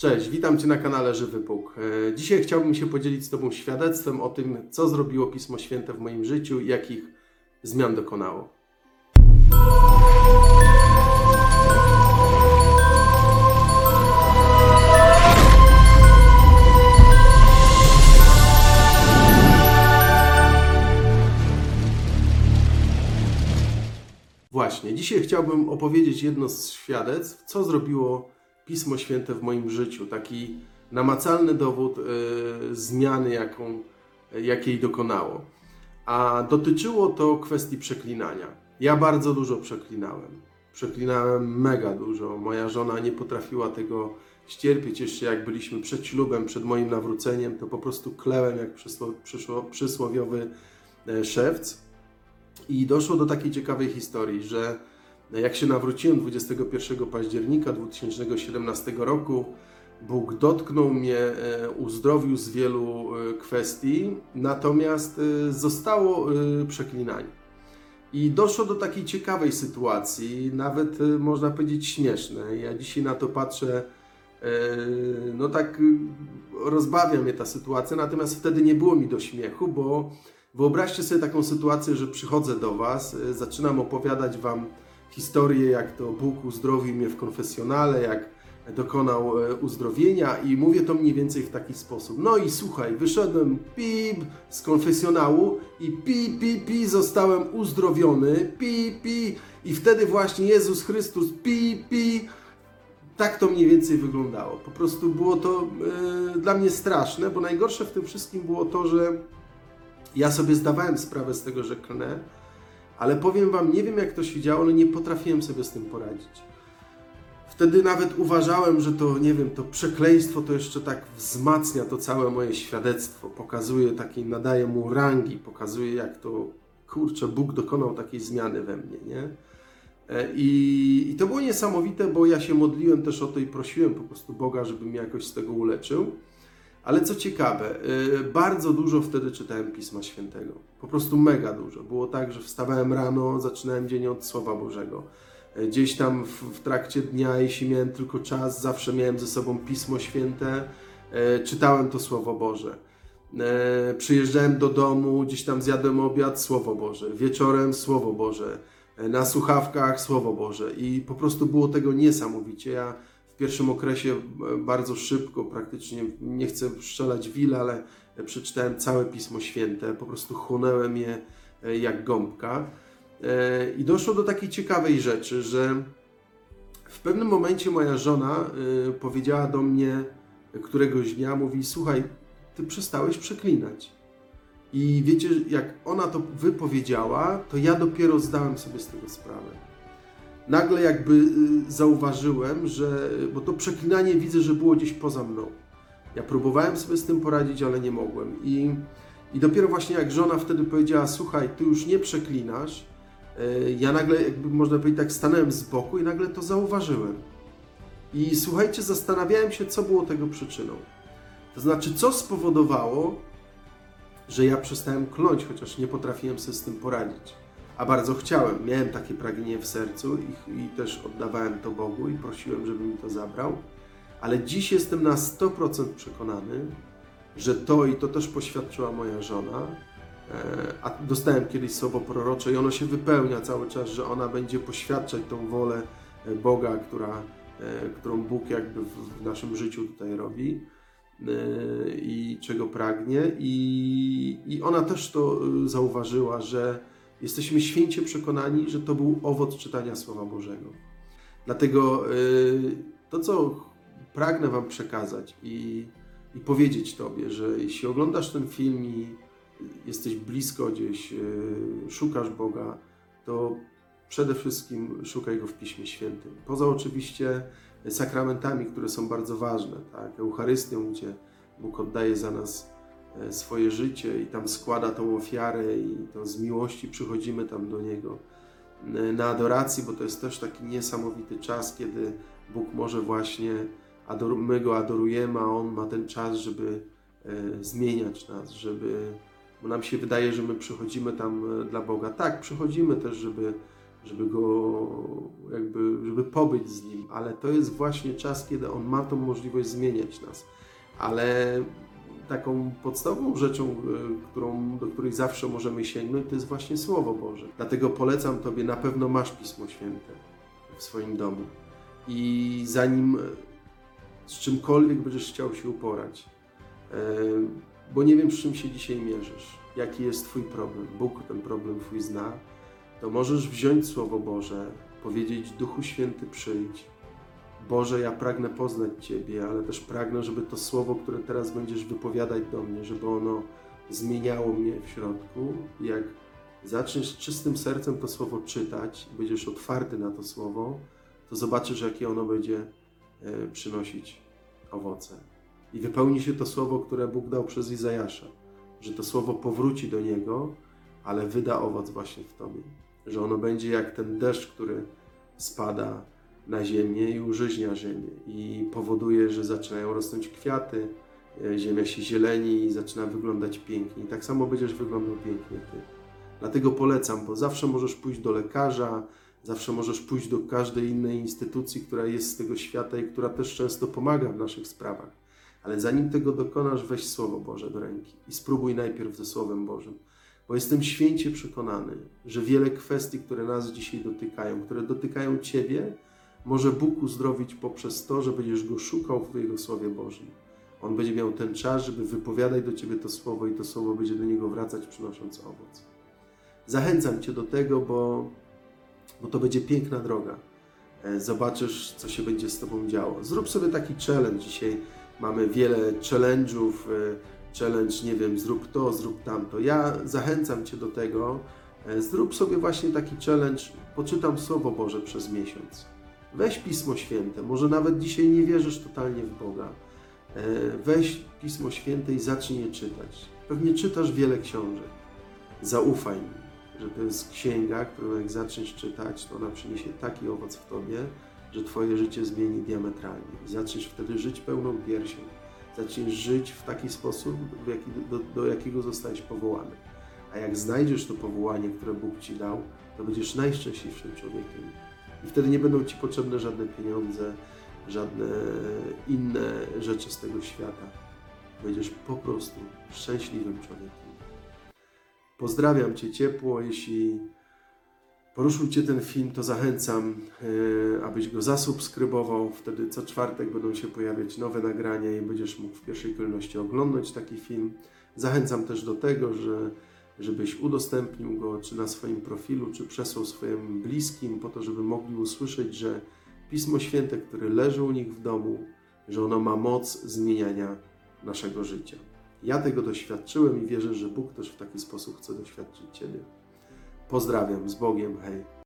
Cześć, witam Cię na kanale Żywy Bóg. E, Dzisiaj chciałbym się podzielić z Tobą świadectwem o tym, co zrobiło Pismo Święte w moim życiu i jakich zmian dokonało. Właśnie, dzisiaj chciałbym opowiedzieć jedno z świadectw, co zrobiło Pismo Święte w moim życiu. Taki namacalny dowód e, zmiany, jaką, jakiej dokonało. A dotyczyło to kwestii przeklinania. Ja bardzo dużo przeklinałem. Przeklinałem mega dużo. Moja żona nie potrafiła tego ścierpieć. Jeszcze jak byliśmy przed ślubem, przed moim nawróceniem, to po prostu klełem jak przysło, przysło, przysłowiowy e, szewc. I doszło do takiej ciekawej historii, że jak się nawróciłem 21 października 2017 roku, Bóg dotknął mnie, e, uzdrowił z wielu e, kwestii, natomiast e, zostało przeklinanie. I doszło do takiej ciekawej sytuacji, nawet można powiedzieć śmiesznej. Ja dzisiaj na to patrzę, no tak rozbawia mnie ta sytuacja, natomiast wtedy nie było mi do śmiechu, bo Wyobraźcie sobie taką sytuację, że przychodzę do Was, zaczynam opowiadać Wam historię, jak to Bóg uzdrowił mnie w konfesjonale, jak dokonał e, uzdrowienia i mówię to mniej więcej w taki sposób. No i słuchaj, wyszedłem pip z konfesjonału i pi, pi, pi, zostałem uzdrowiony, pi, pi i wtedy właśnie Jezus Chrystus pi, pi, tak to mniej więcej wyglądało. Po prostu było to yy, dla mnie straszne, bo najgorsze w tym wszystkim było to, że ja sobie zdawałem sprawę z tego, że klnę, ale powiem Wam, nie wiem jak to się działo, ale nie potrafiłem sobie z tym poradzić. Wtedy nawet uważałem, że to, nie wiem, to przekleństwo to jeszcze tak wzmacnia to całe moje świadectwo, pokazuje takiej, nadaje mu rangi, pokazuje jak to, kurczę, Bóg dokonał takiej zmiany we mnie, nie? E, I, I to było niesamowite, bo ja się modliłem też o to i prosiłem po prostu Boga, żeby mnie jakoś z tego uleczył. Ale co ciekawe, y, bardzo dużo wtedy czytałem Pisma Świętego. Po prostu mega dużo. Było tak, że wstawałem rano, zaczynałem dzień od Słowa Bożego. Y, gdzieś tam w, trakcie dnia, jeśli miałem tylko czas, zawsze miałem ze sobą Pismo Święte, y, czytałem to Słowo Boże. Przyjeżdżałem do domu, gdzieś tam zjadłem obiad, Słowo Boże. Wieczorem Słowo Boże. Na słuchawkach Słowo Boże. I po prostu było tego niesamowicie. Ja pierwszym okresie e, bardzo szybko, praktycznie nie chcę strzelać wil, ale przeczytałem całe Pismo Święte, po prostu chłonęłem je e, jak gąbka. E, I doszło do takiej ciekawej rzeczy, że w pewnym momencie moja żona powiedziała do mnie któregoś dnia, mówi, słuchaj, ty przestałeś przeklinać. I wiecie, jak ona to wypowiedziała, to ja dopiero zdałem sobie z tego sprawę nagle jakby y, zauważyłem, że, bo to przeklinanie widzę, że było gdzieś poza mną. Ja próbowałem sobie z tym poradzić, ale nie mogłem. I, i dopiero właśnie jak żona wtedy powiedziała, słuchaj, ty już nie przeklinasz, y, ja nagle, jakby można powiedzieć, tak stanąłem z boku i nagle to zauważyłem. I słuchajcie, zastanawiałem się, co było tego przyczyną. To znaczy, co spowodowało, że ja przestałem kląć, chociaż nie potrafiłem sobie z tym poradzić a bardzo chciałem. Miałem takie pragnienie w sercu i, i, też oddawałem to Bogu i prosiłem, żeby mi to zabrał. Ale dziś jestem na 100% przekonany, że to i to też poświadczyła moja żona. E, a dostałem kiedyś słowo prorocze i ono się wypełnia cały czas, że ona będzie poświadczać tą wolę e, Boga, która, e, którą Bóg jakby w naszym życiu tutaj robi i czego pragnie. I, I ona też to zauważyła, że Jesteśmy święcie przekonani, że to był owoc czytania Słowa Bożego. Dlatego y, to, co pragnę Wam przekazać i, i powiedzieć Tobie, że jeśli oglądasz ten film i jesteś blisko gdzieś, y, szukasz Boga, to przede wszystkim szukaj Go w Piśmie Świętym. Poza oczywiście sakramentami, które są bardzo ważne, tak? Eucharystią, gdzie Bóg oddaje za nas swoje życie i tam składa tą ofiarę i to z miłości przychodzimy tam do Niego e, na adoracji, bo to jest też taki niesamowity czas, kiedy Bóg może właśnie, my Go adorujemy, a On ma ten czas, żeby e, zmieniać nas, żeby, bo nam się wydaje, że my przychodzimy tam dla Boga. Tak, przychodzimy też, żeby żeby go jakby, żeby pobyć z nim, ale to jest właśnie czas, kiedy on ma tą możliwość zmieniać nas. Ale taką podstawową rzeczą, y, którą, do której zawsze możemy sięgnąć, to jest właśnie Słowo Boże. Dlatego polecam Tobie, na pewno masz Pismo Święte w swoim domu. I zanim z czymkolwiek będziesz chciał się uporać, e, bo nie wiem, z czym się dzisiaj mierzysz, jaki jest Twój problem, Bóg ten problem Twój zna, to możesz wziąć Słowo Boże, powiedzieć Duchu Święty przyjdź. Boże, ja pragnę poznać Ciebie, ale też pragnę, żeby to Słowo, które teraz będziesz wypowiadać do mnie, żeby ono zmieniało mnie w środku. Jak zaczniesz czystym sercem to Słowo czytać, będziesz otwarty na to Słowo, to zobaczysz, jakie ono będzie e, przynosić owoce. I wypełni się to Słowo, które Bóg dał przez Izajasza, że to Słowo powróci do Niego, ale wyda owoc właśnie w Tobie. Że ono będzie jak ten deszcz, który spada na ziemię i użyźnia ziemię i powoduje, że zaczynają rosnąć kwiaty, e, ziemia się zieleni i zaczyna wyglądać pięknie. I tak samo będziesz wyglądał pięknie Ty. Dlatego polecam, bo zawsze możesz pójść do lekarza, zawsze możesz pójść do każdej innej instytucji, która jest z tego świata i która też często pomaga w naszych sprawach. Ale zanim tego dokonasz, weź Słowo Boże do ręki i spróbuj najpierw ze Słowem Bożym. Bo jestem święcie przekonany, że wiele kwestii, które nas dzisiaj dotykają, które dotykają Ciebie, może Bóg uzdrowić poprzez to, że będziesz Go szukał w Jego Słowie Bożym. On będzie miał ten czas, żeby wypowiadać do Ciebie to Słowo i to Słowo będzie do Niego wracać, przynosząc owoc. Zachęcam Cię do tego, bo, bo to będzie piękna droga. E, Zobaczysz, co się będzie z Tobą działo. Zrób sobie taki challenge. Dzisiaj mamy wiele challenge'ów. e, Challenge, nie wiem, zrób to, zrób tamto. Ja zachęcam Cię do tego. e, Zrób sobie właśnie taki challenge. Poczytam Słowo Boże przez miesiąc. Weź Pismo Święte. Może nawet dzisiaj nie wierzysz totalnie w Boga. E, Weź Pismo Święte i zacznij je czytać. Pewnie czytasz wiele książek. Zaufaj mi, że to jest księga, którą jak zaczniesz czytać, to ona przyniesie taki owoc w Tobie, że Twoje życie zmieni diametralnie. Zaczniesz wtedy żyć pełną piersią. Zaczniesz żyć w taki sposób, do, do jakiego zostałeś powołany. A jak znajdziesz to powołanie, które Bóg Ci dał, to będziesz najszczęśliwszym człowiekiem. I wtedy nie będą Ci potrzebne żadne pieniądze, żadne inne rzeczy z tego świata. Będziesz po prostu szczęśliwym człowiekiem. Pozdrawiam Cię ciepło. Jeśli poruszył Cię ten film, to zachęcam, e, abyś go zasubskrybował. Wtedy co czwartek będą się pojawiać nowe nagrania i będziesz mógł w pierwszej kolejności oglądać taki film. Zachęcam też do tego, że żebyś udostępnił go czy na swoim profilu, czy przesłał swoim bliskim, po to, żeby mogli usłyszeć, że Pismo Święte, które leży u nich w domu, że ono ma moc zmieniania naszego życia. Ja tego doświadczyłem i wierzę, że Bóg też w taki sposób chce doświadczyć Ciebie. Pozdrawiam, z Bogiem, hej.